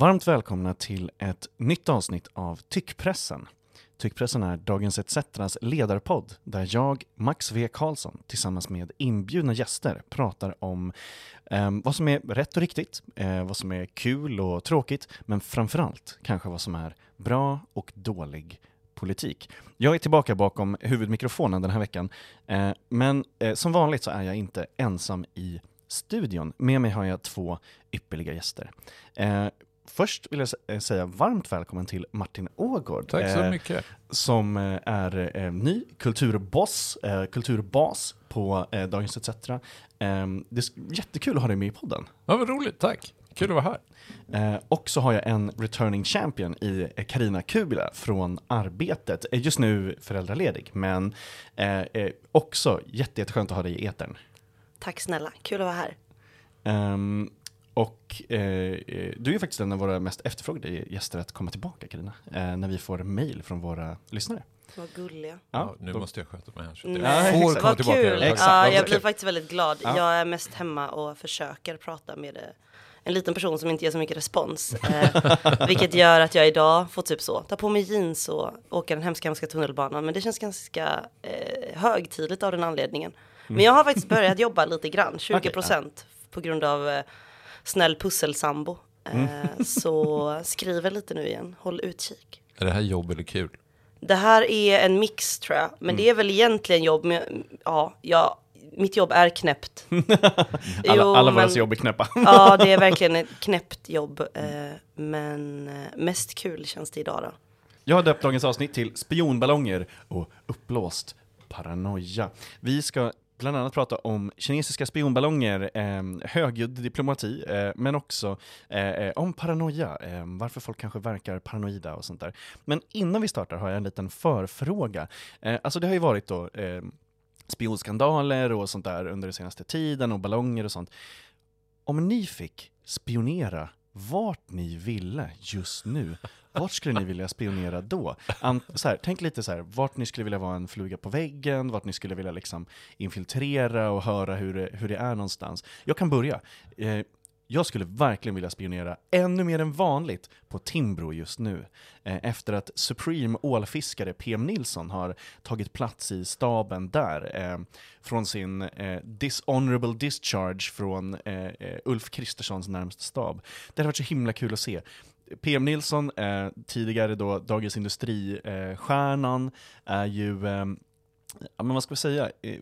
Varmt välkomna till ett nytt avsnitt av Tyckpressen. Tyckpressen är Dagens ETCs ledarpodd där jag, Max V Karlsson, tillsammans med inbjudna gäster pratar om eh, vad som är rätt och riktigt, eh, vad som är kul och tråkigt, men framförallt kanske vad som är bra och dålig politik. Jag är tillbaka bakom huvudmikrofonen den här veckan, eh, men eh, som vanligt så är jag inte ensam i studion. Med mig har jag två ypperliga gäster. Eh, Först vill jag eh, säga varmt välkommen till Martin Ågård. Tack så mycket. som eh, är eh, ny kulturboss, eh, kulturbas på eh, Dagens ETC. Ehm, det är jättekul att ha dig med i podden. Ja, vad roligt, tack. Kul att vara här. Eh, och så har jag en returning champion i Karina Kubila från Arbetet. Just nu föräldraledig, men också jätte, jätteskönt att ha dig i etern. Tack snälla, kul att vara här. Um, och eh, du är faktiskt en av våra mest efterfrågade gäster att komma tillbaka Karina, eh, när vi får mail från våra lyssnare. Vad gulliga. Ja, ja nu då. måste jag sköta mig här. Så mm. jag får komma tillbaka. Kul. Exakt. Ja, jag blir faktiskt väldigt glad. Ja. Jag är mest hemma och försöker prata med eh, en liten person som inte ger så mycket respons. Eh, vilket gör att jag idag får typ så, ta på mig jeans och åka den hemska, hemska tunnelbanan. Men det känns ganska eh, högtidligt av den anledningen. Men mm. jag har faktiskt börjat jobba lite grann, 20 procent, okay. på grund av eh, snäll pusselsambo. Mm. Eh, så skriver lite nu igen, håll utkik. Är det här jobb eller kul? Det här är en mix tror jag, men mm. det är väl egentligen jobb. Men, ja, ja, mitt jobb är knäppt. alla jo, alla våra jobb är knäppa. ja, det är verkligen ett knäppt jobb. Eh, men eh, mest kul känns det idag då. Jag har döpt dagens avsnitt till spionballonger och uppblåst paranoia. Vi ska bland annat prata om kinesiska spionballonger, eh, högljudd diplomati, eh, men också eh, eh om paranoia, eh, varför folk kanske verkar paranoida och sånt där. Men innan vi startar har jag en liten förfråga. Eh, alltså det har ju varit då ehm, spionskandaler och sånt där under den senaste tiden och ballonger och sånt. Om ni fick spionera vart ni ville just nu, vart skulle ni vilja spionera då? An, så här, tänk lite så här, vart ni skulle vilja vara en fluga på väggen, vart ni skulle vilja liksom infiltrera och höra hur det, hur det är någonstans. Jag kan börja. Eh, jag skulle verkligen vilja spionera ännu mer än vanligt på Timbro just nu. Eh, efter att Supreme ålfiskare PM Nilsson har tagit plats i staben där. Eh, från sin eh, dishonorable discharge från eh, eh Ulf Kristerssons närmsta stab. Det hade varit så himla kul att se. PM Nilsson, eh, tidigare då Dagens Industri-stjärnan, eh, är ju, eh, ja, men vad ska vi säga, eh,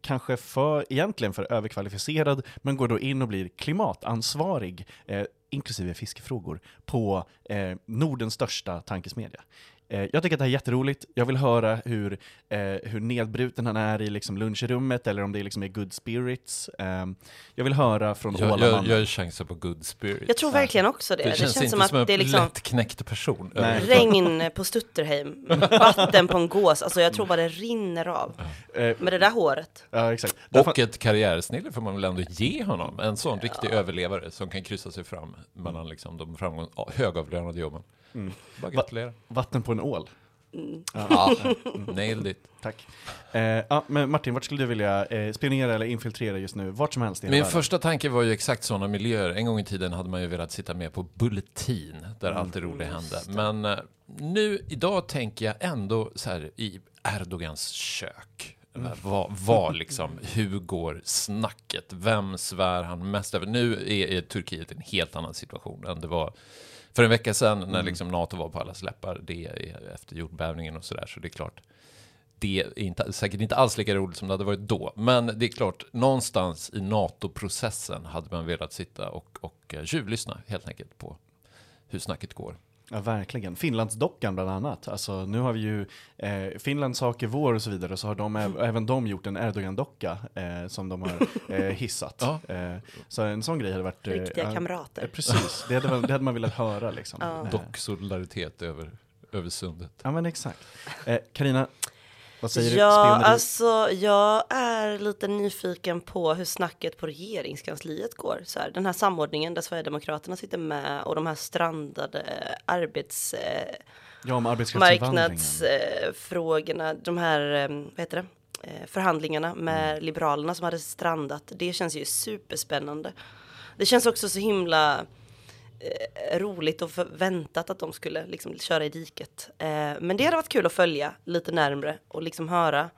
kanske för, egentligen för överkvalificerad, men går då in och blir klimatansvarig, eh, inklusive fiskefrågor, på eh, Nordens största tankesmedja. Eh, jag tycker att det här är jätteroligt. Jag vill höra hur, eh, hur nedbruten han är i liksom lunchrummet, eller om det liksom är good spirits. Eh, jag vill höra från jag, Ålamannen. Jag, jag chansar på good spirits. Jag tror verkligen också det. Det, det känns, känns inte som, att det är liksom lättknäckt person. Nej. Regn på Stutterheim, vatten på en gås. Alltså jag tror bara det rinner av. Med det där håret. Ja, exakt. Och ett karriärsnille får man väl ändå ge honom. En sån ja. riktig överlevare som kan kryssa sig fram mellan liksom de framgång, högavlönade jobben. Mm. Bara gratulera. Va vatten på en ål. Mm. Ja, nailed it. Tack. Eh, ja, men Martin, vart skulle du vilja eh, spionera eller infiltrera just nu? Vart som helst Min världen. första tanke var ju exakt sådana miljöer. En gång i tiden hade man ju velat sitta med på Bulletin, där mm. allt det roliga hände. Men eh, nu, idag tänker jag ändå så här i Erdogans kök. Mm. Vad, vad liksom, hur går snacket? Vem svär han mest över? Nu är, är Turkiet en helt annan situation än det var för en vecka sedan när mm. liksom NATO var på allas läppar, det efter jordbävningen och sådär, så det är klart, det är inte, säkert inte alls lika roligt som det hade varit då. Men det är klart, någonstans i NATO-processen hade man velat sitta och, och uh, tjuvlyssna helt enkelt på hur snacket går. Ja, verkligen. Finlandsdockan bland annat. Alltså, nu har vi ju eh, Finlands sak är vår och så vidare, så har de, även de gjort en Erdogan-docka eh, som de har eh, hissat. ja. eh, så en sån grej hade varit... Eh, Riktiga kamrater. precis, det hade, det hade man velat höra liksom. Ja. Dock-solidaritet över, över sundet. Ja men exakt. Karina eh, vad säger ja, du? Spioneri? alltså jag är lite nyfiken på hur snacket på regeringskansliet går. Så här, den här samordningen där Sverigedemokraterna sitter med och de här strandade arbets... Eh, ja, marknadsfrågorna, de här, eh, vad heter det? Eh, förhandlingarna med mm. Liberalerna som hade strandat. Det känns ju superspännande. Det känns också så himla Eh, roligt och förväntat att de skulle liksom köra i diket. Eh, men det hade varit kul att följa lite närmre och liksom höra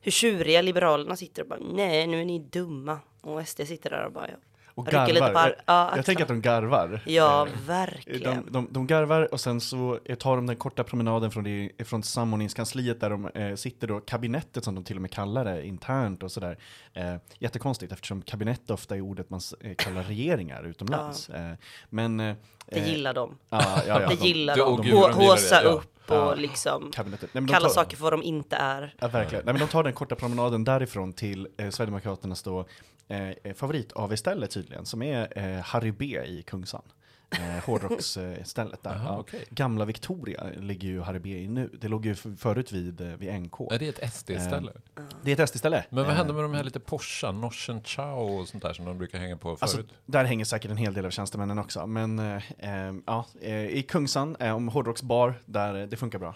hur tjuriga Liberalerna sitter och bara nej, nu är ni dumma. Och SD sitter där och bara ja. Och garvar. Lite par, ja, jag tänker att de garvar. Ja, eh, verkligen. De, de, de, garvar och sen så tar de den korta promenaden från, det, från samordningskansliet där de eh, sitter då, kabinettet som de till och med kallar det internt och sådär. Eh, jättekonstigt eftersom kabinett ofta är ordet man eh, kallar regeringar utomlands. Ja. Eh, men eh, det gillar de. Ja, ja, ja, det gillar de. de. de Håsa upp och liksom Nej, kalla tar, saker för vad de inte är. Ja, verkligen. Nej, men de tar den korta promenaden därifrån till eh, Sverigedemokraternas då, eh, favorit-AV-ställe tydligen, som är eh, Harry B i Kungsan eh, hårdrocksstället där. Aha, okay. Gamla Victoria ligger ju Harry B i nu. Det låg ju förut vid, eh, vid NK. Är det ett SD-ställe? Eh, det är ett SD-ställe. Men vad hände med de här lite Porsche, Norsen Chow och sånt där som de brukar hänga på förut? Alltså, där hänger säkert en hel del av tjänstemännen också. Men eh, eh ja, eh, i Kungsan, eh, om hårdrocksbar, där det funkar bra.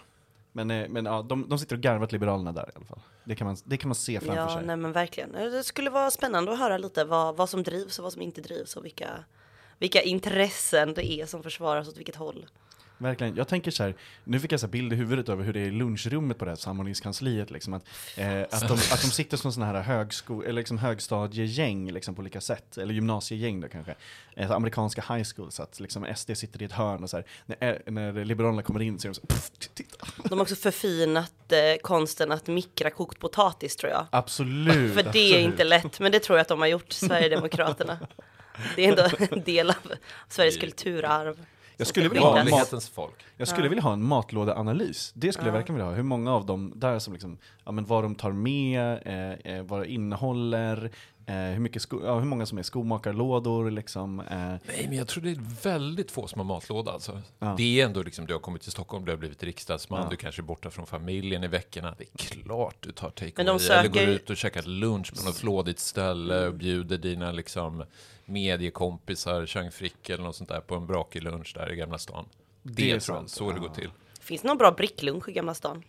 Men, men ja, de, de sitter och garvar åt Liberalerna där i alla fall. Det kan man, det kan man se framför ja, sig. Ja, nej men verkligen. Det skulle vara spännande att höra lite vad, vad som drivs och vad som inte drivs och vilka vilka intressen det är som försvaras åt vilket håll. Verkligen. Jag tänker så här, nu fick jag så bild i huvudet över hur det är i lunchrummet på det här samordningskansliet. Liksom, att, eh, att, de, att de sitter som sådana här högsko, eller liksom högstadiegäng liksom, på olika sätt, eller gymnasiegäng då kanske. Eh, amerikanska high schools, att liksom, SD sitter i ett hörn och så här, när, eh, när Liberalerna kommer in så är de så titta. De har också förfinat eh, konsten att mikra kokt potatis tror jag. Absolut. För det absolut. är inte lätt, men det tror jag att de har gjort, Sverigedemokraterna. Det är ändå en del av Sveriges kulturarv. Jag skulle, vilja ha, mat, folk. jag skulle ja. vilja ha en matlådeanalys. Det skulle ja. jag verkligen vilja ha. Hur många av dem där som liksom, ja men vad de tar med, eh, eh vad det innehåller, eh, hur, mycket sko, ja, hur många som är skomakarlådor liksom. Eh. Nej, men jag tror det är väldigt få som har matlåda alltså. Ja. Det är ändå liksom, du har kommit till Stockholm, du har blivit riksdagsman, du kanske är borta från familjen i veckorna. Det är klart du tar take söker... eller går ut och käkar lunch på något flådigt ställe och bjuder dina liksom mediekompisar, Chang Frick eller något sånt där på en brakig lunch där i Gamla stan. Det, det är jag, så det går till. Finns det någon bra bricklunch i Gamla stan?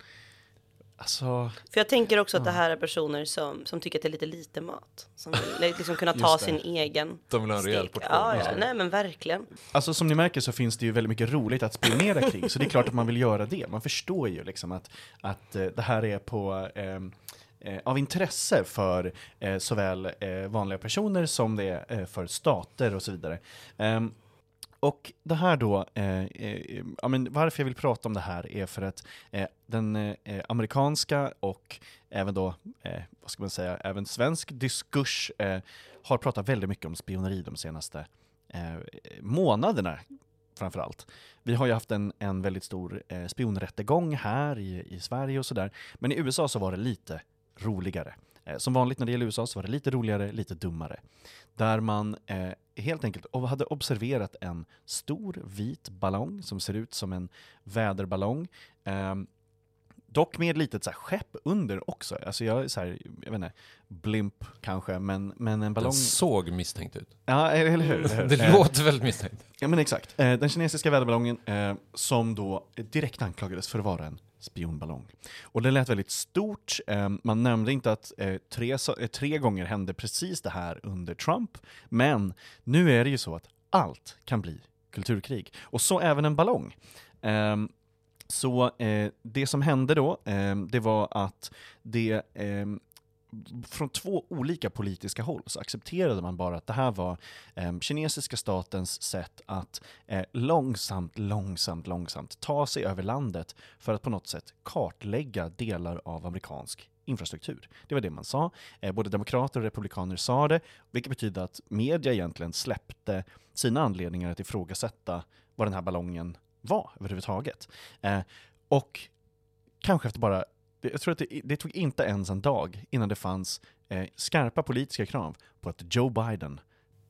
Alltså, För jag tänker också att det här är personer som, som tycker att det är lite lite mat. Som vill liksom kunna ta sin egen De vill ha en rejäl portion. Ja, ja, nej men verkligen. Alltså som ni märker så finns det ju väldigt mycket roligt att spionera kring, så det är klart att man vill göra det. Man förstår ju liksom att, att eh, det här är på eh, eh, av intresse för eh, såväl eh, vanliga personer som det är eh, för stater och så vidare. Och det här då, eh, eh, ja, men varför jag vill prata om det här är för att eh, den eh, amerikanska och även då, eh, vad ska man säga, även svensk diskurs eh, har pratat väldigt mycket om spioneri de senaste eh, månaderna framförallt. Vi har ju haft en, en väldigt stor eh, spionrättegång här i, i Sverige och sådär, men i USA så var det lite roligare. Eh, som vanligt när det gäller USA så var det lite roligare, lite dummare. Där man eh, helt enkelt hade observerat en stor vit ballong som ser ut som en väderballong. Eh, dock med ett litet så här, skepp under också. Alltså jag så här, jag vet inte, blimp kanske, men, men en ballong... Den såg misstänkt ut. Ja, eller hur? Eller hur? Det eh, låter väldigt misstänkt. Ja, men exakt. Eh, den kinesiska väderballongen som då direkt anklagades för att vara en spionballong. Och det lät väldigt stort. Ehm, man nämnde inte att eh, tre, eh, tre gånger hände precis det här under Trump, men nu är det ju så att allt kan bli kulturkrig. Och så även en ballong. Ehm, så eh, det som hände då, ehm, det var att det från två olika politiska håll så accepterade man bara att det här var eh, kinesiska statens sätt att eh, långsamt, långsamt, långsamt ta sig över landet för att på något sätt kartlägga delar av amerikansk infrastruktur. Det var det man sa. Eh, både demokrater och republikaner sa det, vilket betyder att media egentligen släppte sina anledningar att ifrågasätta vad den här ballongen var överhuvudtaget. Eh, och kanske efter bara jag tror att det, det, tog inte ens en dag innan det fanns eh, skarpa politiska krav på att Joe Biden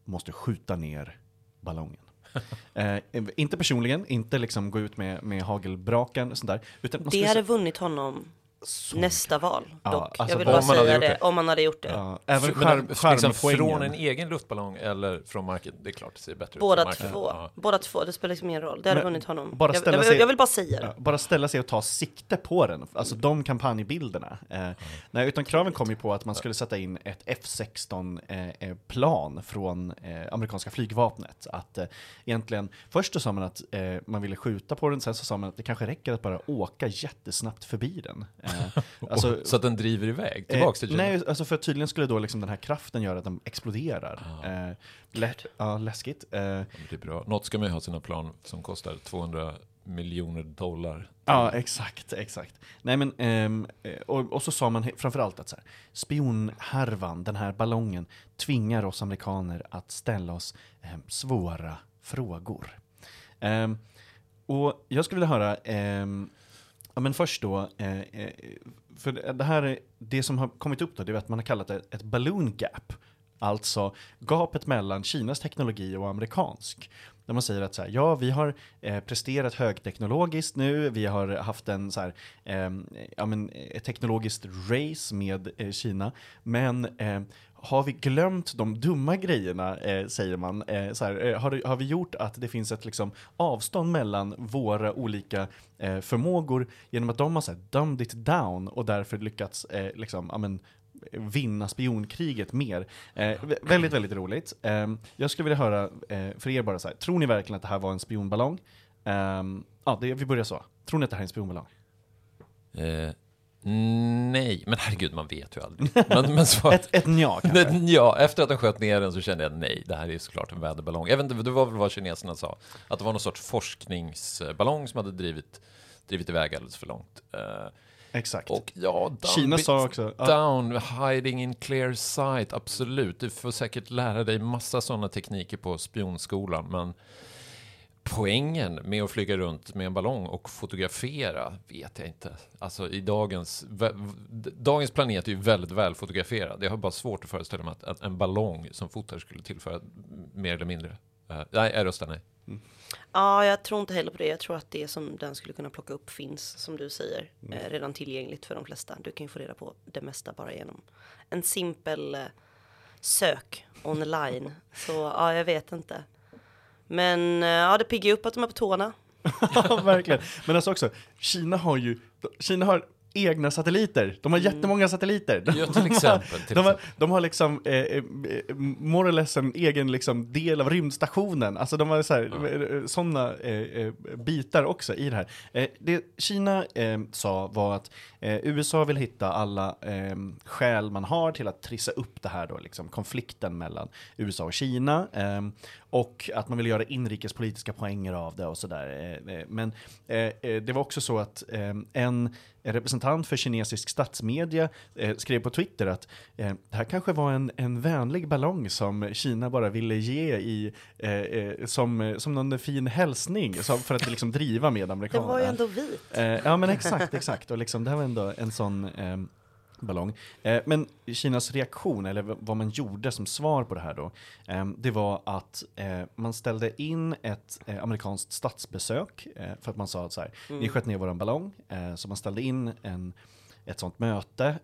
måste skjuta ner ballongen. eh, inte personligen, inte liksom gå ut med, med hagelbraken och sånt där. Utan det hade vunnit honom så nästa val ja, dock. Alltså, jag vill bara säga det, det, om man hade gjort det. Ja, även skärm, skärm liksom från en egen luftballong eller från marken, det är klart det ser bättre Båda ut. Två. Ja. Båda två, det spelar liksom ingen roll. Det hade vunnit honom. Bara jag, jag, sig, jag, vill bara säga det. bara ställa sig och ta sikte på den, alltså de kampanjbilderna. Eh, mm. nej, utan kraven kom ju på att man skulle sätta in ett F16-plan eh, från eh, amerikanska flygvapnet. Att eh, egentligen, först så sa man att eh, man ville skjuta på den, sen så sa man att det kanske räcker att bara åka jättesnabbt förbi den. Eh, alltså, så att den driver iväg tillbaks till Kina? Nej, alltså för tydligen skulle då liksom den här kraften göra att den exploderar. Ah. Eh, lä ja, läskigt. Eh, det är bra. Något ska man ju ha sina plan som kostar 200 miljoner dollar. Ja, exakt, exakt. Nej men, ehm, och, och, så sa man framförallt att så här, spionhärvan, den här ballongen, tvingar oss amerikaner att ställa oss eh, svåra frågor. Um, och jag skulle vilja höra, um, ja men först då, eh, eh, för det här, det som har kommit upp då, det är att man har kallat det ett balloon gap. Alltså gapet mellan Kinas teknologi och amerikansk. Där man säger att så här, ja, vi har eh, presterat högteknologiskt nu, vi har haft en, så här, eh, ja, men, ett teknologiskt race med eh, Kina, men eh, har vi glömt de dumma grejerna, eh, säger man. Eh, så här, eh, har, har, vi gjort att det finns ett liksom, avstånd mellan våra olika eh, förmågor genom att de har så här, dumbed it down och därför lyckats eh, liksom, amen, vinna spionkriget mer. Eh, väldigt, väldigt roligt. Ehm, jag skulle vilja höra eh, för er bara så här, tror ni verkligen att det här var en spionballong? Ehm, ja, det, vi börjar så. Tror ni att det här är en spionballong? Eh, Nej, men herregud, man vet ju aldrig. Men, men så, ett, ett nja kanske? Ja, efter att de sköt ner den så kände jag nej, det här är såklart en väderballong. Jag vet inte, det var väl vad kineserna sa, att det var någon sorts forskningsballong som hade drivit, drivit iväg alldeles för långt. Uh, Exakt. Och ja, Kina sa också... Down, hiding in clear sight, absolut. Du får säkert lära dig massa sådana tekniker på spionskolan, men poängen med att flyga runt med en ballong och fotografera vet jag inte. Alltså i dagens, dagens planet är ju väldigt väl fotograferad. Jag har bara svårt att föreställa mig att, att en ballong som fotar skulle tillföra mer eller mindre. Uh, nej, jag röstar nej. Mm. Ja, jag tror inte heller på det. Jag tror att det som den skulle kunna plocka upp finns, som du säger, mm. eh, redan tillgängligt för de flesta. Du kan ju få reda på det mesta bara genom en simpel eh, sök online. Så ja, jag vet inte. Men eh, ja, det piggar upp att de är på tårna. ja, verkligen. Men alltså också, Kina har ju, Kina har egna satelliter. De har mm. jättemånga satelliter. De, ja, till exempel. Till de, har, de har liksom, eh, eh, more or less en egen liksom, del av rymdstationen. Alltså de har så mm. sådana eh, eh, bitar också i det här. Eh, det Kina eh, sa var att USA vill hitta alla eh, skäl man har till att trissa upp det här då, liksom, konflikten mellan USA och Kina. Och att man vill göra inrikespolitiska poänger av det och sådär. men det var också så att en representant för kinesisk statsmedia eh, skrev på Twitter att eh, det här kanske var en, en vänlig ballong som Kina bara ville ge i, eh, eh som, som någon fin hälsning för att liksom driva med amerikanerna. Det var ju ändå vit. Eh, ja men exakt, exakt. Och liksom, det här var ändå en sån eh, ballong. Eh, men Kinas reaktion, eller vad man gjorde som svar på det här då, eh, det var att eh, man ställde in ett eh, amerikanskt statsbesök eh, för att man sa att så här, mm. ni sköt ner våran ballong, eh, så man ställde in en, ett sånt möte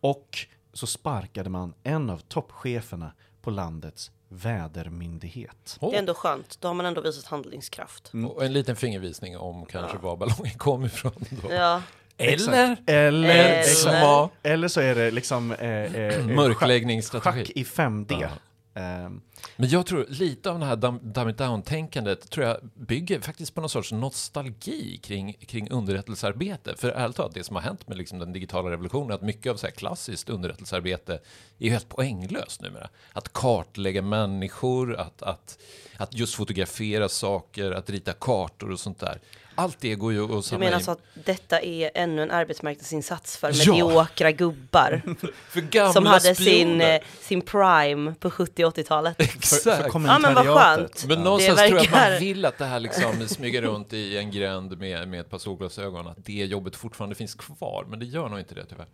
och så sparkade man en av toppcheferna på landets vädermyndighet. Det är ändå skönt, då har man ändå visat handlingskraft. Mm. Och en liten fingervisning om kanske ja. var ballongen kom ifrån. Då. Ja. Eller? Eller, eller, eller så är det liksom eh, eh, mörkläggningsstrategi. Schack i 5D. Ja. Um, men jag tror lite av det här dumb it down-tänkandet tror jag bygger faktiskt på någon sorts nostalgi kring, kring underrättelsearbete. För ärligt talat, det som har hänt med liksom den digitala revolutionen, att mycket av så här klassiskt underrättelsearbete är helt poänglöst numera. Att kartlägga människor, att, att, att just fotografera saker, att rita kartor och sånt där. Allt det går ju att samla Du menar så att detta är ännu en arbetsmarknadsinsats för ja. mediokra gubbar? för gamla Som hade sin, eh, sin prime på 70 80-talet. Exakt. För, för ja men vad skönt. Men någonstans verkar... tror jag att man vill att det här liksom smyger runt i en gränd med, med ett par solglasögon, att det jobbet fortfarande finns kvar. Men det gör nog inte det tyvärr.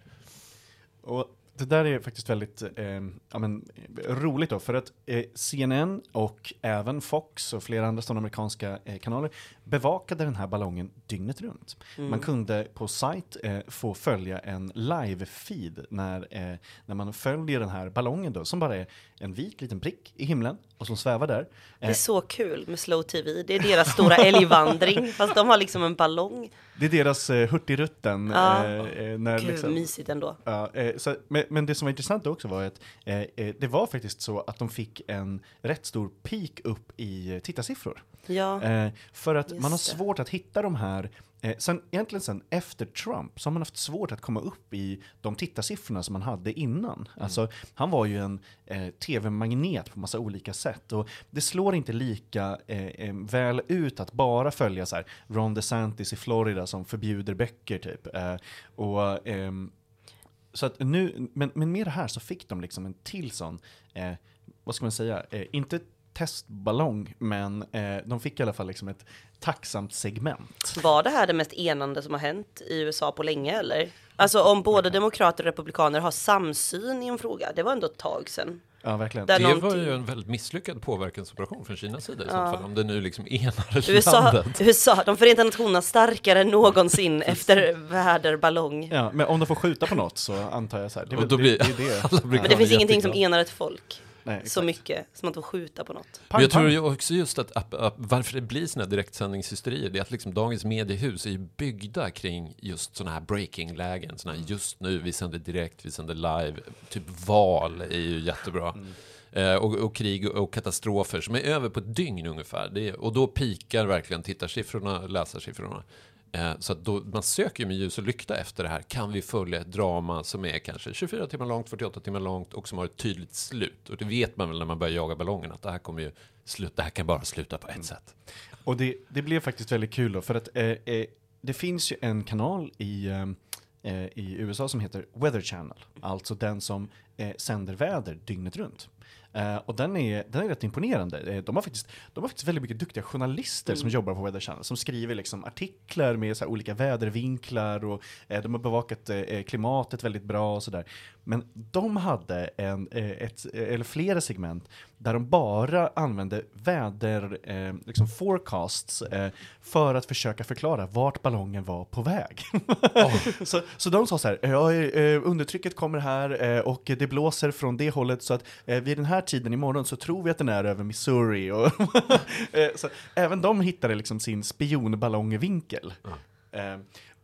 Och det där är faktiskt väldigt eh, ja, men, roligt då, för att eh, CNN och även Fox och flera andra stora amerikanska eh, kanaler bevakade den här ballongen dygnet runt. Mm. Man kunde på sajt eh, få följa en live-feed när, eh, när man följer den här ballongen då, som bara är en vit liten prick i himlen och som svävar där. Det är så kul med slow tv, det är deras stora älgvandring, fast de har liksom en ballong. Det är deras eh, Hurtigruten. Ja. Eh, när Gud, liksom, mysigt ändå. Ja, eh, så, men, men, det som var intressant också var att eh, eh, det var faktiskt så att de fick en rätt stor peak upp i eh, tittarsiffror. Ja, för att man har svårt att hitta de här Eh, sen, egentligen sen efter Trump så har man haft svårt att komma upp i de tittarsiffrorna som man hade innan. Mm. Alltså, han var ju en eh, tv-magnet på massa olika sätt och det slår inte lika eh, eh, väl ut att bara följa så här, Ron DeSantis i Florida som förbjuder böcker typ. Eh, och, ehm, så att nu, men, men med det här så fick de liksom en till sån, eh, vad ska man säga, inte testballong, men eh, de fick i alla fall liksom ett tacksamt segment. Var det här det mest enande som har hänt i USA på länge eller? Alltså om både demokrater och republikaner har samsyn i en fråga, det var ändå ett tag sedan. Ja, verkligen. det någonting... var ju en väldigt misslyckad påverkansoperation från Kinas sida i ja. så fall, om det nu liksom enar USA, landet. USA, de Förenta Nationerna starkare än någonsin efter väderballong. Ja, men om de får skjuta på något så antar jag så här. Det, och då blir, det, det, det. Men det finns ingenting som enar ett folk. Nej, så mycket som att få skjuta på något. Men jag tror ju också just att, att, att varför det blir såna här direktsändningshysterier, det är att liksom dagens mediehus är ju byggda kring just sådana här breaking-lägen, sådana här just nu, vi sänder direkt, vi sänder live, typ val är ju jättebra. Mm. Eh, och, och, krig och katastrofer som är över på ett dygn ungefär. Det, och då pikar verkligen tittarsiffrorna, läsarsiffrorna. Eh, så då, man söker ju med ljus och lykta efter det här. Kan vi följa ett drama som är kanske 24 timmar långt, 48 timmar långt och som har ett tydligt slut? Och det vet man väl när man börjar jaga ballongen att det här kommer ju sluta, det här kan bara sluta på ett mm. sätt. Och det, det blev faktiskt väldigt kul då, för att eh, eh, det finns ju en kanal i eh, eh i USA som heter Weather Channel, alltså den som eh, sänder väder dygnet runt. Uh, och den är, den är rätt imponerande. Eh, de har faktiskt, de har faktiskt väldigt mycket duktiga journalister mm. som jobbar på Weather Channel, som skriver liksom artiklar med så olika vädervinklar och uh, de har bevakat uh, klimatet väldigt bra och sådär. Men de hade en, ett, eller flera segment där de bara använde väder, liksom forecasts, för att försöka förklara vart ballongen var på väg. oh. så, så de sa så här, undertrycket kommer här och det blåser från det hållet så att vid den här tiden imorgon så tror vi att den är över Missouri. Och eh, så även de hittade liksom sin spionballongvinkel. Mm.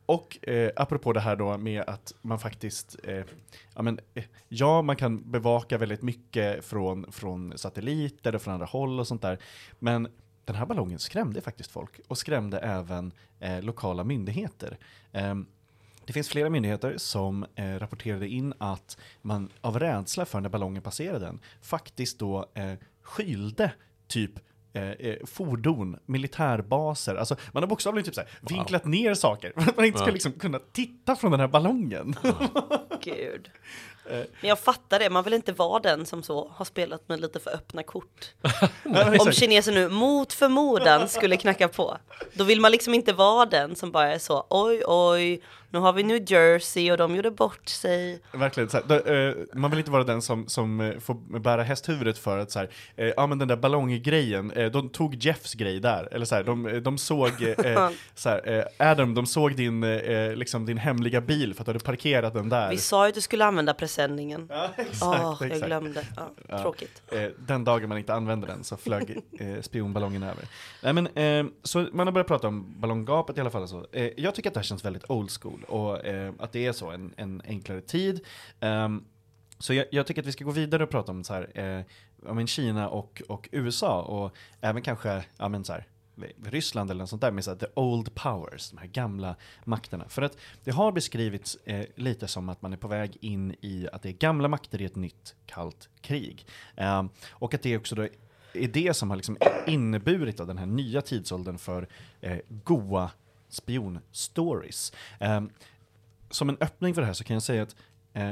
Och eh, apropå det här då med att man faktiskt, eh, ja, men, eh, ja man kan bevaka väldigt mycket från, från satelliter och från andra håll och sånt där. Men den här ballongen skrämde faktiskt folk och skrämde även eh, lokala myndigheter. Ehm, det finns flera myndigheter som eh, rapporterade in att man av rädsla för när ballongen passerade den faktiskt då eh, skylde typ Eh, eh, fordon, militärbaser. Alltså, man har bokstavligen typ så wow. vinklat ner saker för att man inte ska liksom kunna titta från den här ballongen. Gud. Eh. Men jag fattar det, man vill inte vara den som så har spelat med lite för öppna kort. Om kinesen nu mot förmodan skulle knacka på, då vill man liksom inte vara den som bara är så oj oj, nu har vi New Jersey och de gjorde bort sig. Verkligen, så här, eh, man vill inte vara den som, som eh, får bära hästhuvudet för att så här, eh, ja men den där ballonggrejen, de tog Jeffs grej där, eller så här, de, de såg, så här, Adam, de såg din, liksom din hemliga bil för att du hade parkerat den där. Vi sa ju att du skulle använda presenningen. Ja, exakt, oh, exakt. Jag glömde, ja, tråkigt. Den dagen man inte använde den så flög spionballongen över. Nej men, så man har börjat prata om ballonggapet i alla fall. Alltså. jag tycker att det här känns väldigt old school och eh, att det är så, en, en enklare tid. Um, så jag, jag, tycker att vi ska gå vidare och prata om så här, eh, om Kina och, och USA och även kanske, ja men så här, Ryssland eller något sånt där med så här, the old powers, de här gamla makterna. För att det har beskrivits eh, lite som att man är på väg in i att det är gamla makter i ett nytt kallt krig. Eh, och att det också då är det som har liksom inneburit av den här nya tidsåldern för eh, goa spionstories. Eh, som en öppning för det här så kan jag säga att eh,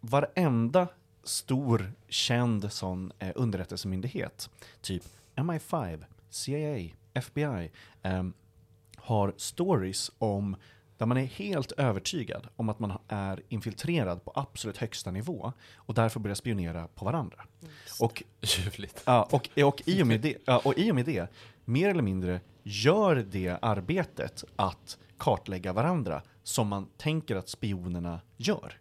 varenda stor känd sån eh, underrättelsemyndighet, typ MI5, CIA, FBI, eh, har stories om där man är helt övertygad om att man är infiltrerad på absolut högsta nivå och därför börjar spionera på varandra. Och, Ljuvligt. ja, och, och, i och med det, ja, och i och med det, mer eller mindre gör det arbetet att kartlägga varandra som man tänker att spionerna gör.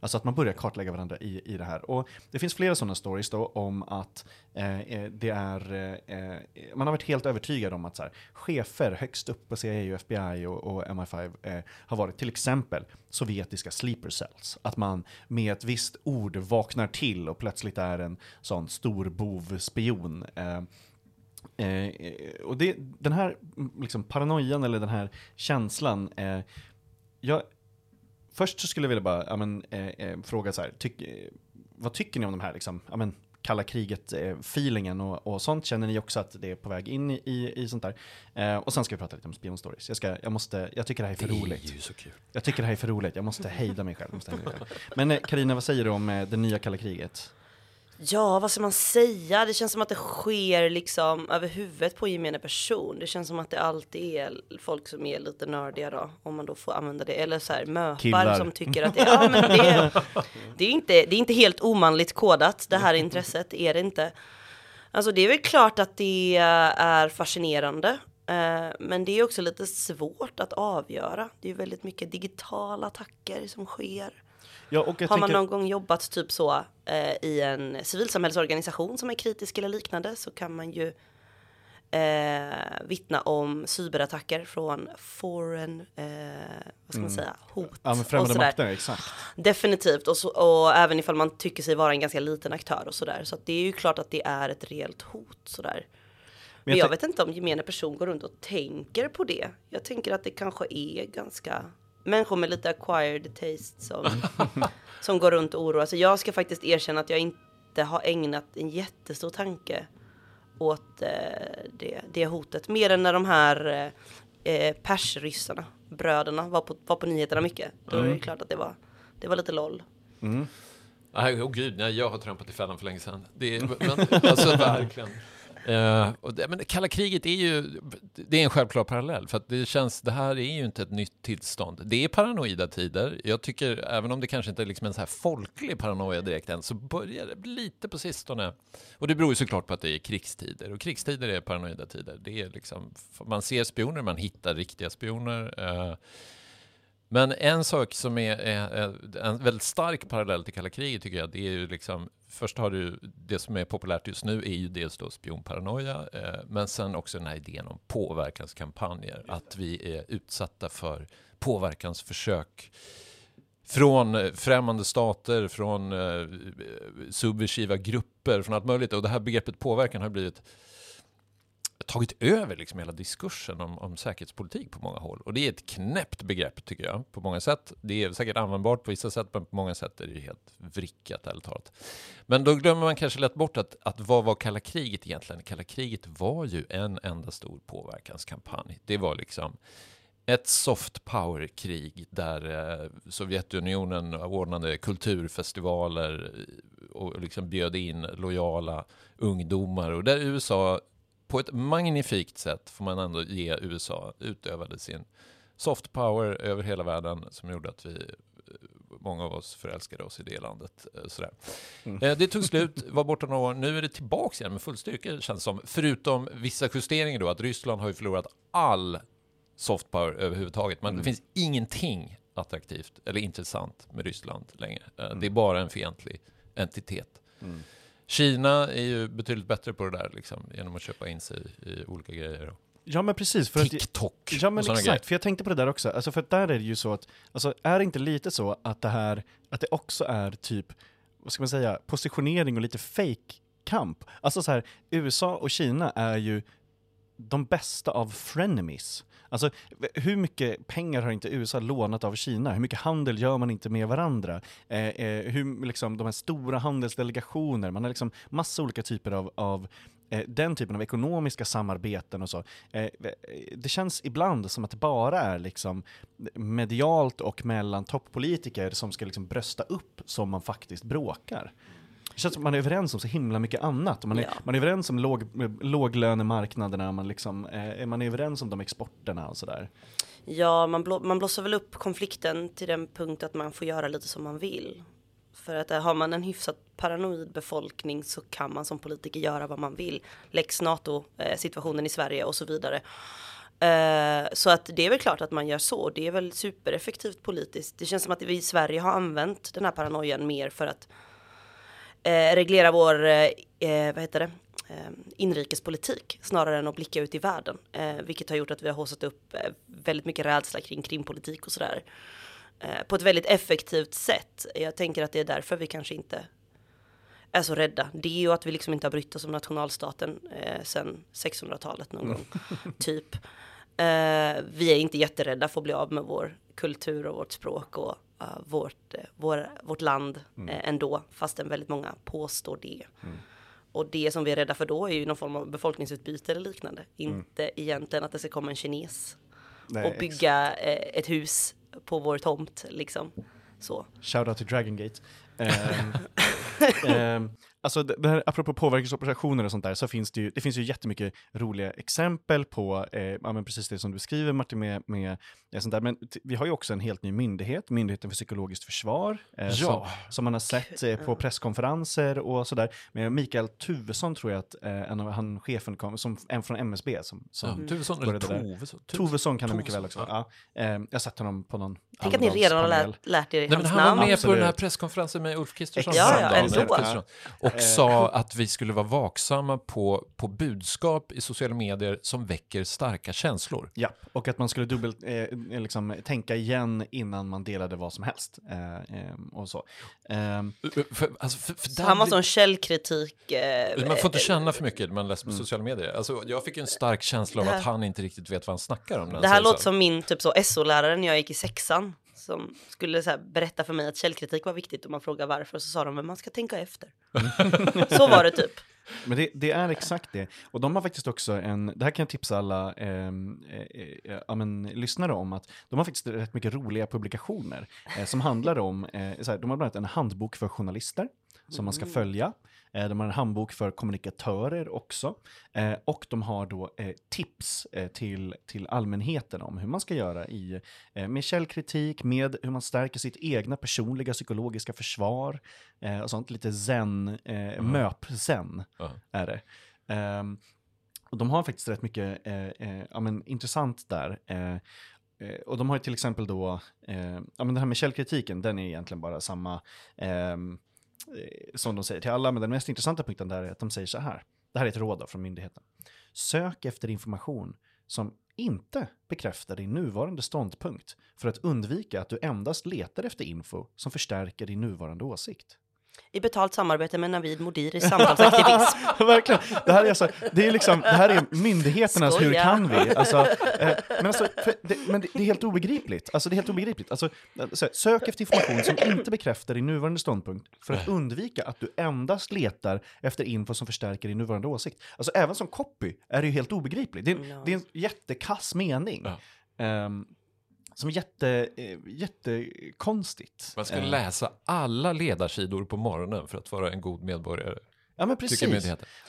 Alltså att man börjar kartlägga varandra i, i det här. Och det finns flera sådana stories då om att eh, eh det är, eh, eh, man har varit helt övertygad om att så här, chefer högst upp på CIA och FBI och, och MI5 eh, har varit till exempel sovjetiska sleeper cells. Att man med ett visst ord vaknar till och plötsligt är en sån stor bovspion. Eh, Eh, Eh, och det, den här liksom, paranoian eller den här känslan, eh, jag, först så skulle jag vilja bara ja, men, eh, eh fråga så här, tyck, eh, vad tycker ni om de här liksom, ja, men, kalla kriget-feelingen och, och, sånt? Känner ni också att det är på väg in i, i, i sånt där? Eh, och sen ska vi prata lite om spionstories. Jag, ska, jag, måste, jag tycker det här är för det roligt. Är ju så kul. Jag tycker det här är för roligt, jag måste hejda mig själv. Måste hejda mig själv. Men Karina, vad säger du om det nya kalla kriget? Ja, vad ska man säga? Det känns som att det sker liksom över huvudet på gemene person. Det känns som att det alltid är folk som är lite nördiga då, om man då får använda det. Eller så här möpar Killar. som tycker att det, ja, men det, är, det, är inte, det är inte helt omanligt kodat, det här intresset, är det inte. Alltså det är väl klart att det är fascinerande. Eh, men det är också lite svårt att avgöra. Det är väldigt mycket digitala attacker som sker. Ja, Har tänker... man någon gång jobbat typ så eh, i en civilsamhällsorganisation som är kritisk eller liknande så kan man ju eh, vittna om cyberattacker från foreign, eh, vad ska man mm. säga, hot. Ja, men främmande makter, exakt. Definitivt, och, så, och även ifall man tycker sig vara en ganska liten aktör och sådär. Så det är ju klart att det är ett reellt hot sådär. Men jag, jag vet inte om gemene person går runt och tänker på det. Jag tänker att det kanske är ganska människor med lite acquired taste som, som går runt och oroar sig. Jag ska faktiskt erkänna att jag inte har ägnat en jättestor tanke åt eh, det, det hotet. Mer än när de här eh, eh persryssarna, bröderna, var på, var på nyheterna mycket. Då mm. är det klart att det var, det var lite LOL. Mm. Nej, oh gud, nej, jag har trampat i fällan för länge sedan. Det är, men, alltså verkligen. Uh, och det, men kalla kriget är ju, det är en självklar parallell, för att det känns, det här är ju inte ett nytt tillstånd. Det är paranoida tider. Jag tycker, även om det kanske inte är liksom en så här folklig paranoia direkt än, så börjar det lite på sistone. Och det beror ju såklart på att det är krigstider, och krigstider är paranoida tider. Det är liksom, man ser spioner, man hittar riktiga spioner. Uh, men en sak som är, är, en väldigt stark parallell till kalla kriget tycker jag, det är ju liksom, först har du, det som är populärt just nu är ju dels då spionparanoia, eh, men sen också den här idén om påverkanskampanjer, att vi är utsatta för påverkansförsök från eh, främmande stater, från eh, subversiva grupper, från allt möjligt. Och det här begreppet påverkan har blivit tagit över liksom hela diskursen om, om säkerhetspolitik på många håll. Och det är ett knäppt begrepp tycker jag, på många sätt. Det är säkert användbart på vissa sätt, men på många sätt är det helt vrickat, ärligt talat. Men då glömmer man kanske lätt bort att, att vad var kalla kriget egentligen? Kalla kriget var ju en enda stor påverkanskampanj. Det var liksom ett soft power-krig där eh, Sovjetunionen ordnade kulturfestivaler eh, och liksom bjöd in lojala ungdomar och där USA på ett magnifikt sätt får man ändå ge USA utövade sin soft power över hela världen som gjorde att vi många av oss förälskade oss i det landet. Eh, sådär. Mm. Eh, det tog slut, var borta några år, nu är det tillbaka igen med full styrka känns som. Förutom vissa justeringar då, att Ryssland har ju förlorat all soft power överhuvudtaget. Men mm. det finns ingenting attraktivt eller intressant med Ryssland längre. Eh, mm. Det är bara en fientlig entitet. Mm. Kina är ju betydligt bättre på det där, liksom, genom att köpa in sig i olika grejer. Ja men precis. För TikTok att, Ja men exakt, grejer. för jag tänkte på det där också. Alltså för där är det ju så att, alltså är det inte lite så att det här, att det också är typ, vad ska man säga, positionering och lite fake kamp. Alltså så här, USA och Kina är ju de bästa av frenemies. Alltså, hur mycket pengar har inte USA lånat av Kina? Hur mycket handel gör man inte med varandra? Eh, eh, hur, liksom, de här stora handelsdelegationer, man har liksom massa olika typer av, av eh, den typen av ekonomiska samarbeten och så. Eh, eh det känns ibland som att det bara är liksom medialt och mellan toppolitiker som ska liksom brösta upp som man faktiskt bråkar. Det känns som att man är överens om så himla mycket annat. Man är, ja. man är överens om låg, låglönemarknaderna, man, liksom, eh, man är överens om de exporterna och sådär. Ja, man, blå, man blåser väl upp konflikten till den punkt att man får göra lite som man vill. För att har man en hyfsat paranoid befolkning så kan man som politiker göra vad man vill. Lex NATO, eh, situationen i Sverige och så vidare. Eh, så att det är väl klart att man gör så. Det är väl supereffektivt politiskt. Det känns som att vi i Sverige har använt den här paranoian mer för att eh, reglera vår, eh, eh vad heter det, eh, inrikespolitik snarare än att blicka ut i världen. Eh, vilket har gjort att vi har haussat upp väldigt mycket rädsla kring krimpolitik och sådär. på ett väldigt effektivt sätt. Jag tänker att det är därför vi kanske inte är så rädda. Det är ju att vi liksom inte har brytt oss om nationalstaten eh, sedan 1600-talet någon gång. typ. Eh, vi är inte jätterädda för att bli av med vår kultur och vårt språk och uh, vårt, uh, vår, vårt land mm. uh, ändå, fastän väldigt många påstår det. Mm. Och det som vi är rädda för då är ju någon form av befolkningsutbyte eller liknande. Mm. Inte egentligen att det ska komma en kines Nej, och bygga ett hus på vår tomt liksom. Så. Shoutout till Dragongate. Um, um, Alltså det här, apropå påverkansoperationer och sånt där, så finns det ju, det finns ju jättemycket roliga exempel på, eh, ja, men precis det som du beskriver Martin, med, med sånt där. Men vi har ju också en helt ny myndighet, Myndigheten för psykologiskt försvar, eh, ja. som, som, man har sett eh, på presskonferenser och sådär. Med Mikael Tuvesson tror jag att eh, en av han chefen kom, som en från MSB som, som mm. Tuvesson eller Tovesson? Tovesson kan det mycket väl också Ja. Ja. Eh, jag sett honom på någon Tänk att ni redan har lärt, lärt er Nej, hans namn. Han var med Absolut. på den här presskonferensen med Ulf Kristersson. Ja, ja, ändå. Och och sa att vi skulle vara vaksamma på, på budskap i sociala medier som väcker starka känslor. Ja, och att man skulle dubbelt, eh, liksom, tänka igen innan man delade vad som helst. Eh, eh, och så. Ehm, för, alltså, för, för så han var sån källkritik. Eh, man får inte känna för mycket när man läser på mm. sociala medier. Alltså, jag fick en stark känsla av att han inte riktigt vet vad han snackar om. Det här låter så. som min typ så SO-lärare när jag gick i sexan som skulle så berätta för mig att källkritik var viktigt och man frågar varför så sa de att man ska tänka efter. så var det typ. Men det, det, är exakt det. Och de har faktiskt också en, det här kan jag tipsa alla ehm, eh, eh, ja, men, lyssnare om, att de har faktiskt rätt mycket roliga publikationer eh, som handlar om, eh, här, de har bland annat en handbok för journalister som man ska mm. följa. Eh, de har en handbok för kommunikatörer också. Eh, och de har då eh, tips till, till allmänheten om hur man ska göra i, med källkritik, med hur man stärker sitt egna personliga psykologiska försvar och sånt. Lite zen, mm. möp-zen mm. är det. Um, och de har faktiskt rätt mycket ja, men, intressant där. Eh, och de har till exempel då, ja men det här med källkritiken, den är egentligen bara samma, ehm, Eh, Eh, som de säger till alla, men den mest intressanta punkten där är att de säger så här. Det här är ett råd från myndigheten. Sök efter information som inte bekräftar din nuvarande ståndpunkt för att undvika att du endast letar efter info som förstärker din nuvarande åsikt i betalt samarbete med Navid Modiri, samtalsaktivism. Verkligen. Det här är, alltså, det är, liksom, det här är myndigheternas Skoja. hur kan vi? Alltså, eh, men alltså, det, men det, det, är helt obegripligt. Alltså, det är helt obegripligt. Alltså, sök efter information som inte bekräftar din nuvarande ståndpunkt för att undvika att du endast letar efter info som förstärker din nuvarande åsikt. Alltså, även som copy är det ju helt obegripligt. Det är, no. det är en jättekass mening. Ja. Um, som jätte, eh, jättekonstigt. Man ska eh. läsa alla ledarsidor på morgonen för att vara en god medborgare. Ja men precis.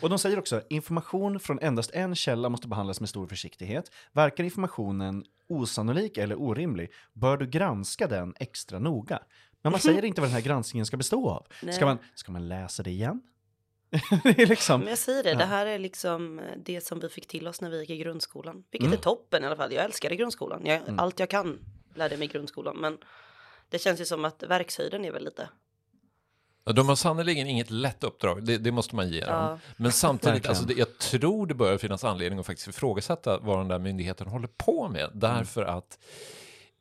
Och de säger också, information från endast en källa måste behandlas med stor försiktighet. Verkar informationen osannolik eller orimlig bör du granska den extra noga. Men man säger inte vad den här granskningen ska bestå av. Ska man, ska man läsa det igen? det är liksom, Men jag säger det, ja. det här är liksom eh, det som vi fick till oss när vi gick i grundskolan. Vilket mm. är toppen i alla fall. Jag älskade grundskolan. Jag, mm. Allt jag kan lärde mig i grundskolan. Men det känns ju som att verkshöjden är väl lite de har sannerligen inget lätt uppdrag, det, det måste man ge dem. Ja. Men samtidigt, alltså det, jag tror det börjar finnas anledning att faktiskt ifrågasätta vad den där myndigheten håller på med. Därför mm. att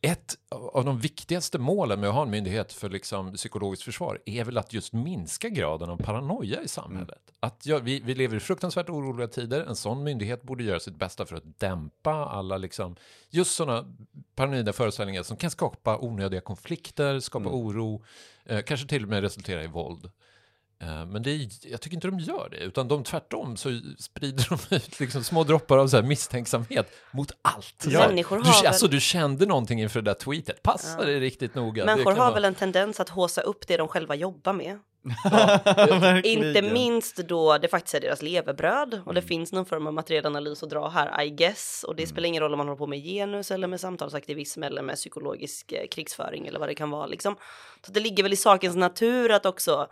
ett av de viktigaste målen med att ha en myndighet för liksom psykologiskt försvar är väl att just minska graden av paranoia i samhället. Mm. Att ja, vi, vi lever i fruktansvärt oroliga tider. En sån myndighet borde göra sitt bästa för att dämpa alla liksom, just sådana paranoida föreställningar som kan skapa onödiga konflikter, skapa mm. oro, eh, kanske till och med resultera i våld. Eh, men det är, jag tycker inte de gör det, utan de tvärtom så sprider de ut liksom små droppar av så misstänksamhet mot allt. Ja. Människor har du, alltså, du kände någonting inför det där tweetet, passa ja. det riktigt noga. Människor har vara... väl en tendens att håsa upp det de själva jobbar med. inte minst då det faktiskt är deras levebröd och det mm. finns någon form av materialanalys att dra här, I guess. Och det mm. spelar ingen roll om man håller på med genus eller med samtalsaktivism eller med psykologisk eh, krigsföring eller vad det kan vara liksom. Så det ligger väl i sakens natur att också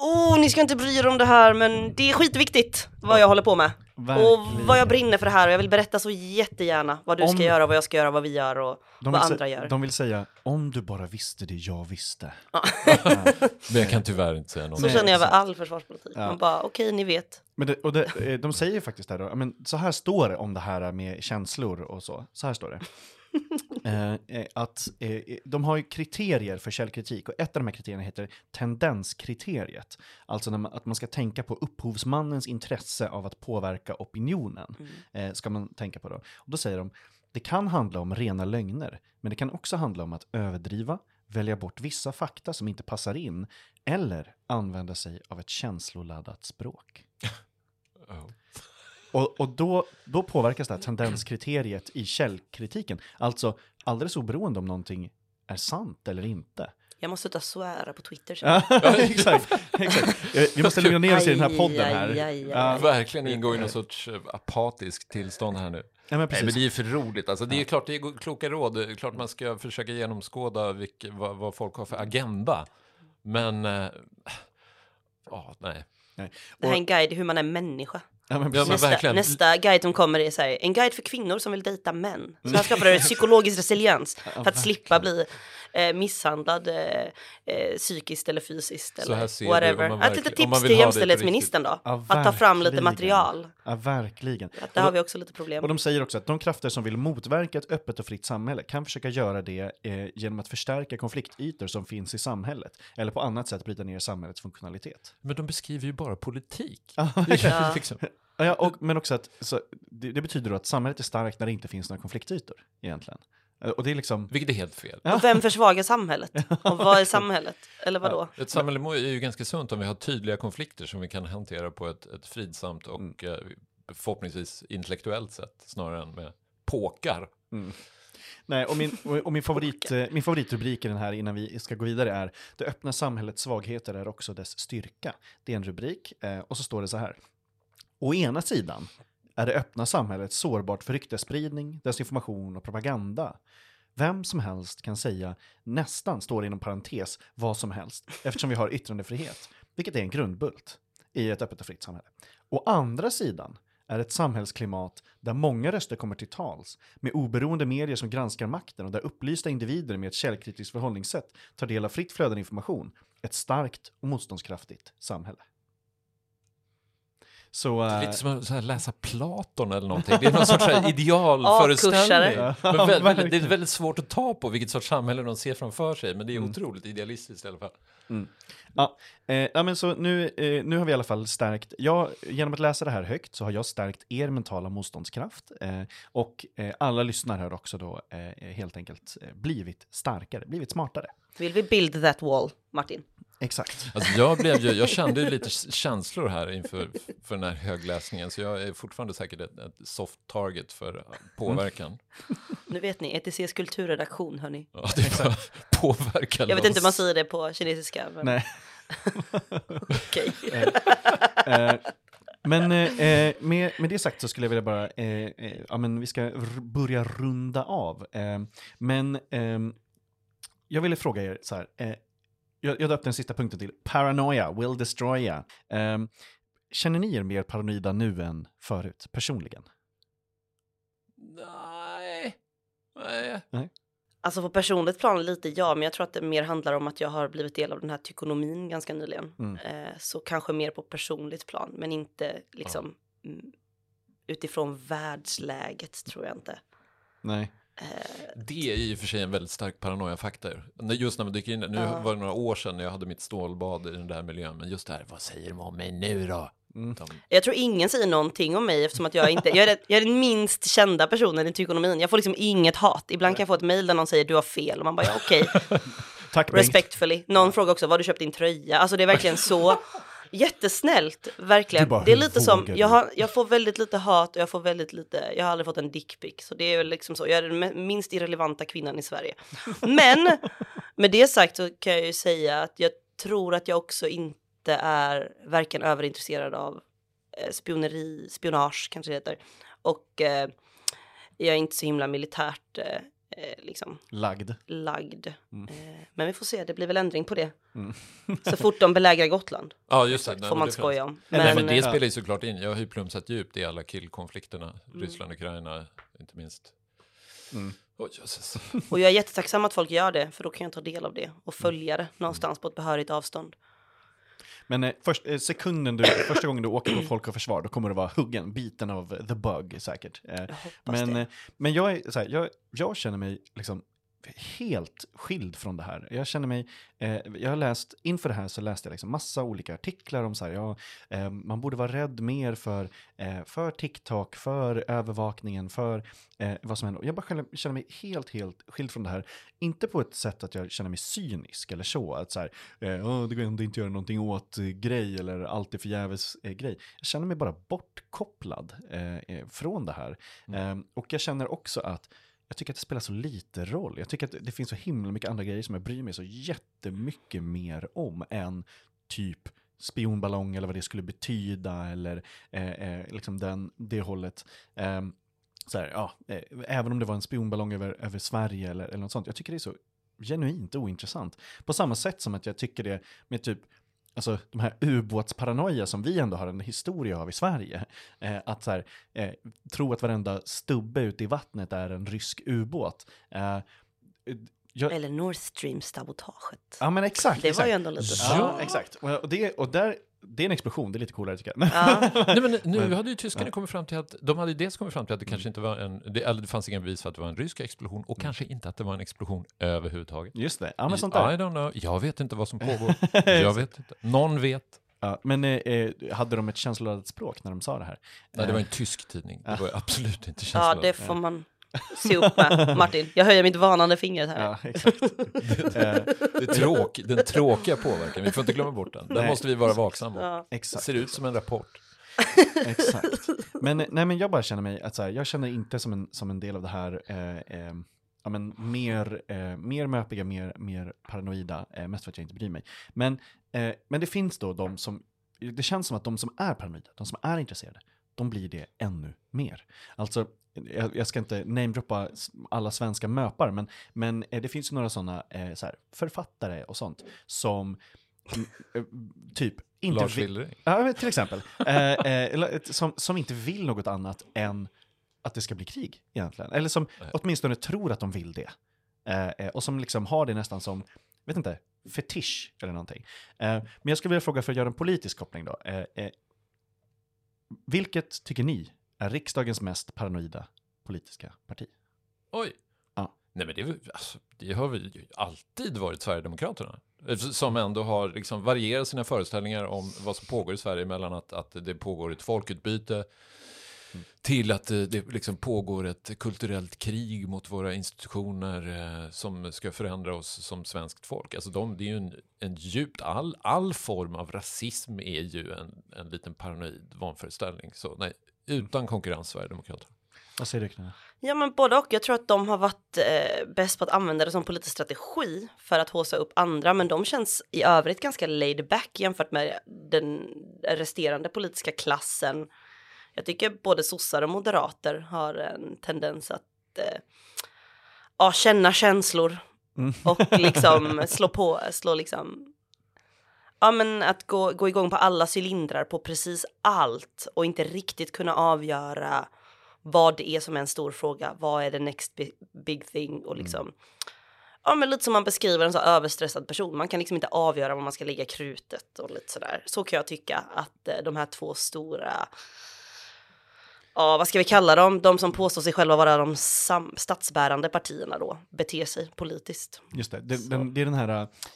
oh, ni ska inte bry er om det här men det är skitviktigt vad jag håller på med. Verkligen. Och vad jag brinner för det här och jag vill berätta så jättegärna vad du om... ska göra, vad jag ska göra, vad vi gör och vad andra gör. De vill säga, om du bara visste det jag visste. Ja. men jag kan tyvärr inte säga något. Så känner jag med all försvarspolitik. Ja. Man bara, okej, okay, ni vet. Men det, och det, eh, de säger faktiskt det då, men så här står det om det här med känslor och så. Så här står det. Eh, eh, att eh, de har ju kriterier för källkritik och ett av de här kriterierna heter tendenskriteriet. Alltså man, att man ska tänka på upphovsmannens intresse av att påverka opinionen. Mm. Eh, ska man tänka på då. Och då säger de, det kan handla om rena lögner, men det kan också handla om att överdriva, välja bort vissa fakta som inte passar in eller använda sig av ett känsloladdat språk. oh. Och, och då, då påverkas det här tendenskriteriet i källkritiken. Alltså alldeles oberoende om någonting är sant eller inte. Jag måste sluta svära på Twitter. ja, exakt, exakt. Eh, vi måste lugna ner oss i den här podden här. Aj, aj, aj, Verkligen ingå i någon sorts eh, apatisk tillstånd här nu. Ja, men, Nej, men det är för roligt. Alltså, det är klart, det är kloka råd. Det är klart man ska försöka genomskåda vilk, vad, vad folk har för agenda. Men, äh, oh, nej. nej. Det här är en guide i hur man är människa. Ja, men, ja, nästa, nästa guide som kommer är så här, en guide för kvinnor som vill dejta män. Så här skapar det psykologisk resiliens för att slippa bli eh, misshandlad eh, eh, psykiskt eller fysiskt eller whatever. Ett litet tips till jämställdhetsministern då. Ja, att ta fram lite material. Ja, verkligen. Att där har vi också lite problem. Och de säger också att de krafter som vill motverka ett öppet och fritt samhälle kan försöka göra det eh, genom att förstärka konfliktytor som finns i samhället eller på annat sätt bryta ner samhällets funktionalitet. Men de beskriver ju bara politik. ja. liksom. Ja, och, men också att så, det, det, betyder då att samhället är starkt när det inte finns några konfliktytor egentligen. Eh, och det är liksom... Vilket är helt fel. Och vem försvagar samhället? Och vad är samhället? Eller vad då? Ja, ett samhälle är ju ganska sunt om vi har tydliga konflikter som vi kan hantera på ett, ett fridsamt och mm. Eh, förhoppningsvis intellektuellt sätt snarare än med påkar. Mm. Nej, och min, och min, favorit, eh, min favoritrubrik i den här innan vi ska gå vidare är Det öppna samhällets svagheter är också dess styrka. Det är en rubrik och så står det så här. Å ena sidan är det öppna samhället sårbart för ryktesspridning, desinformation och propaganda. Vem som helst kan säga, nästan står inom parentes, vad som helst, eftersom vi har yttrandefrihet, vilket är en grundbult i ett öppet och fritt samhälle. Å andra sidan är ett samhällsklimat där många röster kommer till tals, med oberoende medier som granskar makten och där upplysta individer med ett källkritiskt förhållningssätt tar del av fritt flödande information, ett starkt och motståndskraftigt samhälle. Så, det är lite som att läsa Platon eller någonting. Det är någon sorts idealföreställning. men väldigt, det är väldigt svårt att ta på vilket sorts samhälle de ser framför sig, men det är mm. otroligt idealistiskt i alla fall. Mm. Ja, eh, ja, men så nu, eh, nu har vi i alla fall stärkt, jag, genom att läsa det här högt så har jag stärkt er mentala motståndskraft eh, och eh, alla lyssnare har också då eh, helt enkelt eh, blivit starkare, blivit smartare. Vill vi build that wall, Martin? Exakt. Alltså jag, blev ju, jag kände ju lite känslor här inför för den här högläsningen, så jag är fortfarande säkert ett, ett soft target för påverkan. Mm. Nu vet ni, ETCs kulturredaktion, hörni. Ja, det var påverkan. Jag vet inte om man säger det på kinesiska. Men... Nej. Okej. Eh, men eh, med, med det sagt så skulle jag vilja bara, eh, eh ja men vi ska börja runda av. Eh, men ehm, jag ville fråga er så här, jag, jag döpte den sista punkten till Paranoia will destroy ya. Um, känner ni er mer paranoida nu än förut, personligen? Nej. Nej. Nej. Alltså på personligt plan lite ja, men jag tror att det mer handlar om att jag har blivit del av den här tykonomin ganska nyligen. Mm. Eh, så kanske mer på personligt plan, men inte liksom ja. utifrån världsläget tror jag inte. Nej. Det är i och för sig en väldigt stark paranoia-faktor. Just när man dyker in, nu uh. var det några år sedan när jag hade mitt stålbad i den där miljön, men just det här, vad säger de om mig nu då? Mm. Jag tror ingen säger någonting om mig eftersom att jag inte, jag är, jag är den minst kända personen i tykonomin. Jag får liksom inget hat. Ibland kan jag få ett mail där någon säger du har fel och man bara ja okej. Okay. Tack Respectfully. Någon frågar också var du köpt din tröja. Alltså det är verkligen så. Jättesnällt, verkligen. Bara, det är lite som, jag, har, jag får väldigt lite hat och jag får väldigt lite, jag har aldrig fått en dickpic. Så det är liksom så, jag är den minst irrelevanta kvinnan i Sverige. Men med det sagt så kan jag ju säga att jag tror att jag också inte är varken överintresserad av eh, spioneri, spionage kanske det heter. Och eh, jag är inte så himla militärt eh, eh, liksom Lagd. lagd. Eh, men vi får se, det blir väl ändring på det. så fort de belägrar Gotland Ja, just det. Nej, får men man det skoja om. Nej, Men, men det eh, spelar ju såklart in. Jag har ju plumsat djupt i alla killkonflikterna. Mm. Ryssland, Ukraina, inte minst. Mm. Jösses. och jag är jättetacksam att folk gör det, för då kan jag ta del av det och följa det någonstans på ett behörigt avstånd. Men eh, först, eh, sekunden du, första gången du åker på Folk och Försvar, då kommer du vara huggen, biten av the bug säkert. Eh, Jag men, eh, men jag, är, så här, jag, jag känner mig liksom helt skild från det här. Jag känner mig, eh, jag har läst, inför det här så läste jag liksom massa olika artiklar om så här, ja, eh, man borde vara rädd mer för, eh, för TikTok, för övervakningen, för eh, vad som händer. Jag bara känner, känner mig helt, helt skild från det här. Inte på ett sätt att jag känner mig cynisk eller så, att så här, "Åh, det går ändå inte att göra någonting åt eh, grej eller allt är förgäves grej. Jag känner mig bara bortkopplad från det här. Eh, och jag känner också att jag tycker att det spelar så lite roll. Jag tycker att det finns så himla mycket andra grejer som jag bryr mig så jättemycket mer om än typ spionballong eller vad det skulle betyda eller eh, eh, liksom den, det hållet. Eh, så här, ja, eh, även om det var en spionballong över, över Sverige eller, eller något sånt. Jag tycker det är så genuint ointressant. På samma sätt som att jag tycker det med typ Alltså de här ubåtsparanoia som vi ändå har en historia av i Sverige. Eh, att så här, eh, tro att varenda stubbe ute i vattnet är en rysk ubåt. Eh, jag, Eller Nord Stream-sabotaget. ja men exakt. det var exakt. ju ändå lite så. Ja, exakt. Och, det, och där, det är en explosion, det är lite coolare tycker jag. Ja. Nej, men nu Men- hade ju tyskarna kommit fram till att de hade ju dels kommit fram till att det Mm. kanske inte var en, det, eller det fanns ingen bevis för att det var en rysk explosion och kanske inte att det var en explosion överhuvudtaget. Just det, ja men sånt I där. don't know. Jag vet inte vad som pågår. Jag vet inte. Någon vet. Ja, men eh, eh, hade de ett känsloladdat språk när de sa det här? Nej, det var en Eh, tysk tidning. Det var absolut inte ja, känsloladdat. det får man se upp med. Martin, jag höjer mitt varnande finger här. Ja, exakt. Eh, Det är tråk, den tråkiga påverkan, vi får inte glömma bort den. Den Nej. måste vi vara vaksamma på. Ja. Det exakt. ser ut som en rapport. Exakt. Men, nej, men jag bara känner mig att så här, jag känner inte som en, som en del av det här eh, eh, ja, men mer, eh, mer möpiga, mer, mer paranoida, eh, mest för att jag inte bryr mig. Men, eh, men det finns då de som, det känns som att de som är paranoida, de som är intresserade, de blir det ännu mer. Alltså, jag, jag ska inte namedroppa alla svenska möpar, men, men eh, det finns ju några sådana eh, så här, författare och sånt som eh, typ inte Lars vill-. Ja, till exempel. eh, eh, som, som inte vill något annat än att det ska bli krig egentligen. Eller som Nej. åtminstone tror att de vill det. Eh, eh, och som liksom har det nästan som, vet inte, fetisch eller någonting. Men jag skulle vilja fråga för att göra en politisk koppling då. Vilket tycker ni är riksdagens mest paranoida politiska parti? Oj. Ja. Nej, men det, alltså, det har väl alltid varit Sverigedemokraterna. Som ändå har liksom varierat sina föreställningar om vad som pågår i Sverige mellan att, att det pågår ett folkutbyte till att det, det liksom pågår ett kulturellt krig mot våra institutioner eh, som ska förändra oss som svenskt folk. Alltså de, det är ju en, en djupt, all, all form av rasism är ju en, en liten paranoid vanföreställning. Så nej, utan konkurrens Sverigedemokraterna. Vad säger du Knut? Ja men både och. Jag tror att de har varit eh, bäst på att använda det som politisk strategi för att håsa upp andra. Men de känns i övrigt ganska laid back jämfört med den resterande politiska klassen. Jag tycker både sossar och moderater har en tendens att eh, ja, känna känslor Mm. och liksom slå på, slå liksom Ja men att gå, gå igång på alla cylindrar på precis allt och inte riktigt kunna avgöra vad det är som är en stor fråga. Vad är the next big, big thing? Och liksom, ja men lite som man beskriver en så överstressad person. Man kan liksom inte avgöra var man ska lägga krutet och lite sådär. Så kan jag tycka att eh, de här två stora, ja vad ska vi kalla dem? De som påstår sig själva vara de statsbärande partierna då, beter sig politiskt. Just det, det, den, det är den här,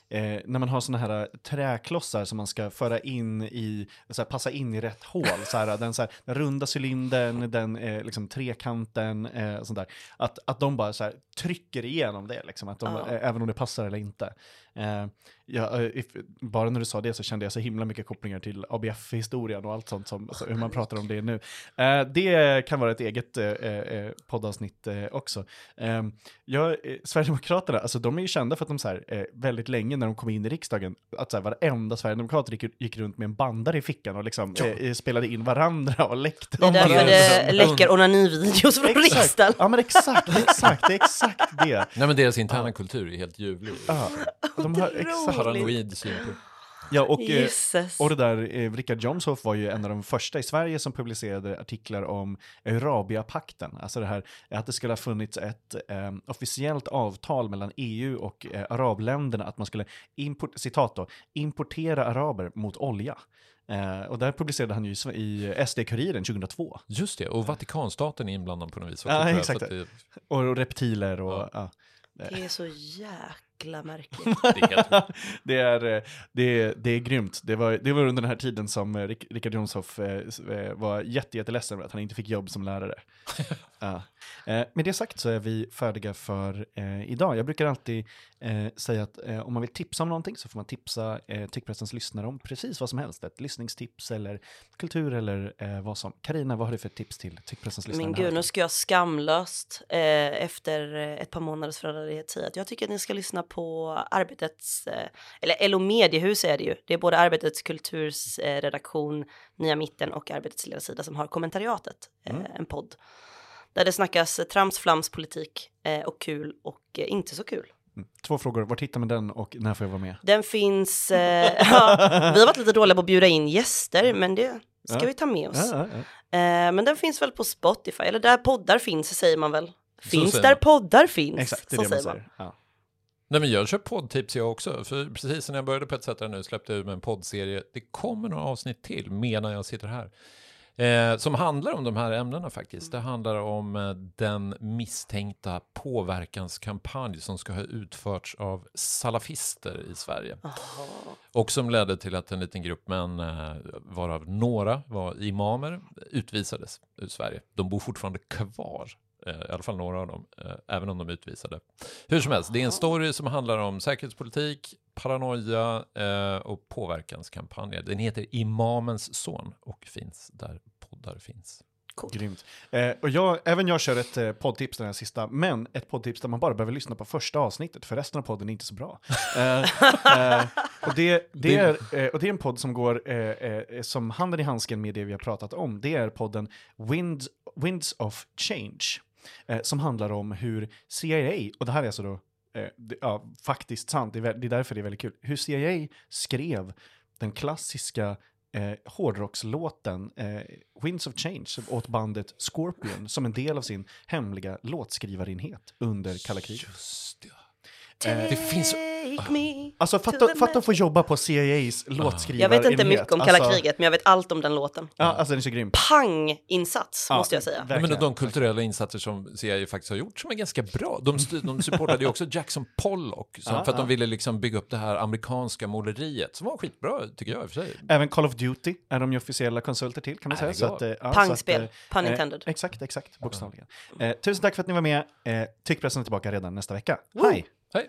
eh, när man har såna här träklossar som man ska föra in i, så här, passa in i rätt hål, så här, den, så här, den runda cylindern, den eh, liksom, trekanten, eh, sånt där. Att, att de bara så här, trycker igenom det, liksom, att de, Ja. eh, även om det passar eller inte. Eh, ja, eh, if, bara när du sa det så kände jag så himla mycket kopplingar till ABF-historien och allt sånt, som, alltså, hur man pratar om det nu. Eh, det kan vara ett eget eh, eh poddavsnitt eh, också. Eh, ja, Sverigedemokraterna, alltså de är ju kända för att de så här, väldigt länge när de kom in i riksdagen, att så här, varenda sverigedemokrat gick, gick runt med en bandare i fickan och liksom ja. spelade in varandra och läckte. Det är därför det läcker onanivideos från riksdagen. Ja men exakt, exakt, det är exakt det. Nej men deras interna kultur är helt ljuvlig. Ja, de har exakt. Paranoid syn på Ja, och, eh, och det där, eh, Richard Jomshoff var ju en av de första i Sverige som publicerade artiklar om Arabiapakten. Alltså det här att det skulle ha funnits ett eh, officiellt avtal mellan EU och eh, arabländerna att man skulle, import, citat då, importera araber mot olja. Eh, och där publicerade han ju i SD-Kuriren 2002. Just det, och Vatikanstaten är inblandad på något vis. Ja, exakt. Det... Och reptiler och... Ja. Ja. Det är så jäkla märkligt. det, är, eh, det, är, det är grymt. Det var, det var under den här tiden som eh, Richard Jomshoff eh, var jätteledsen över att han inte fick jobb som lärare. ja. Med det sagt så är vi färdiga för idag. Jag brukar alltid säga att om man vill tipsa om någonting så får man tipsa Tyckpressens lyssnare om precis vad som helst. Ett lyssningstips eller kultur eller vad som. Karina, vad har du för tips till Tyckpressens lyssnare? Men gud, nu ska jag skamlöst efter ett par månaders föräldraledighet säga att jag tycker att ni ska lyssna på Arbetets, eh, eller LO Mediehus är det ju. Det är både Arbetets kultursredaktion, Nya Mitten och Arbetets ledarsida som har kommentariatet, eh, mm. en podd. Där det snackas trams, flams, politik eh, och kul och inte så kul. Mm. Två frågor, var hittar man den och när får jag vara med? Den finns, eh, ja, vi har varit lite dåliga på att bjuda in gäster, men det ska ja. vi ta med oss. Ja, eh, men den finns väl på Spotify, eller där poddar finns säger man väl. Finns där poddar finns, Exakt, det är så det man säger. Man. Nej, men jag kör poddtips jag också. För precis när jag började på ett sätt nu släppte jag ut en poddserie. Det kommer några avsnitt till medan jag sitter här. Eh, som handlar om de här ämnena faktiskt. Det handlar om eh, den misstänkta påverkanskampanj som ska ha utförts av salafister i Sverige. Aha. Och som ledde till att en liten grupp män, eh, varav några var imamer, utvisades ur Sverige. De bor fortfarande kvar i alla fall några av dem, eh, även om de är utvisade. Hur som helst, det är en story som handlar om säkerhetspolitik, paranoia eh, och påverkanskampanjer. Den heter Imamens son och finns där poddar finns. Cool. Grymt. Eh, och jag, även jag kör ett eh, poddtips den här sista, men ett poddtips där man bara behöver lyssna på första avsnittet, för resten av podden är inte så bra. Eh, eh, och, det, det är, eh, och det är en podd som går eh, som handen i handsken med det vi har pratat om. Det är podden Wind, Winds of Change, som handlar om hur CIA, och det här är alltså då det, ja, faktiskt sant, det är, det är därför det är väldigt kul, hur CIA skrev den klassiska eh, hårdrockslåten eh, Winds of Change åt bandet Scorpion som en del av sin hemliga låtskrivarenhet under kalla kriget. Just det. Eh, det finns... Alltså fatta, fatta att få jobba på CIAs låtskrivarenhet. Jag vet inte mycket om kalla alltså, kriget, men jag vet allt om den låten. Ja, alltså den är så grym. Pang-insats, ja, måste jag säga. Men de kulturella insatser som CIA faktiskt har gjort som är ganska bra. De, de supportade ju också Jackson Pollock, som, ja, för att de ville liksom bygga upp det här amerikanska måleriet, som var skitbra, tycker jag i och för sig. Även Call of Duty är de ju officiella konsulter till, kan man säga. Så att, eh, ja, Pangspel, så att, pun intended. Eh, exakt, exakt, bokstavligen. Eh, tusen tack för att ni var med. Eh, Tyckpressen är tillbaka redan nästa vecka. Hej! Hej!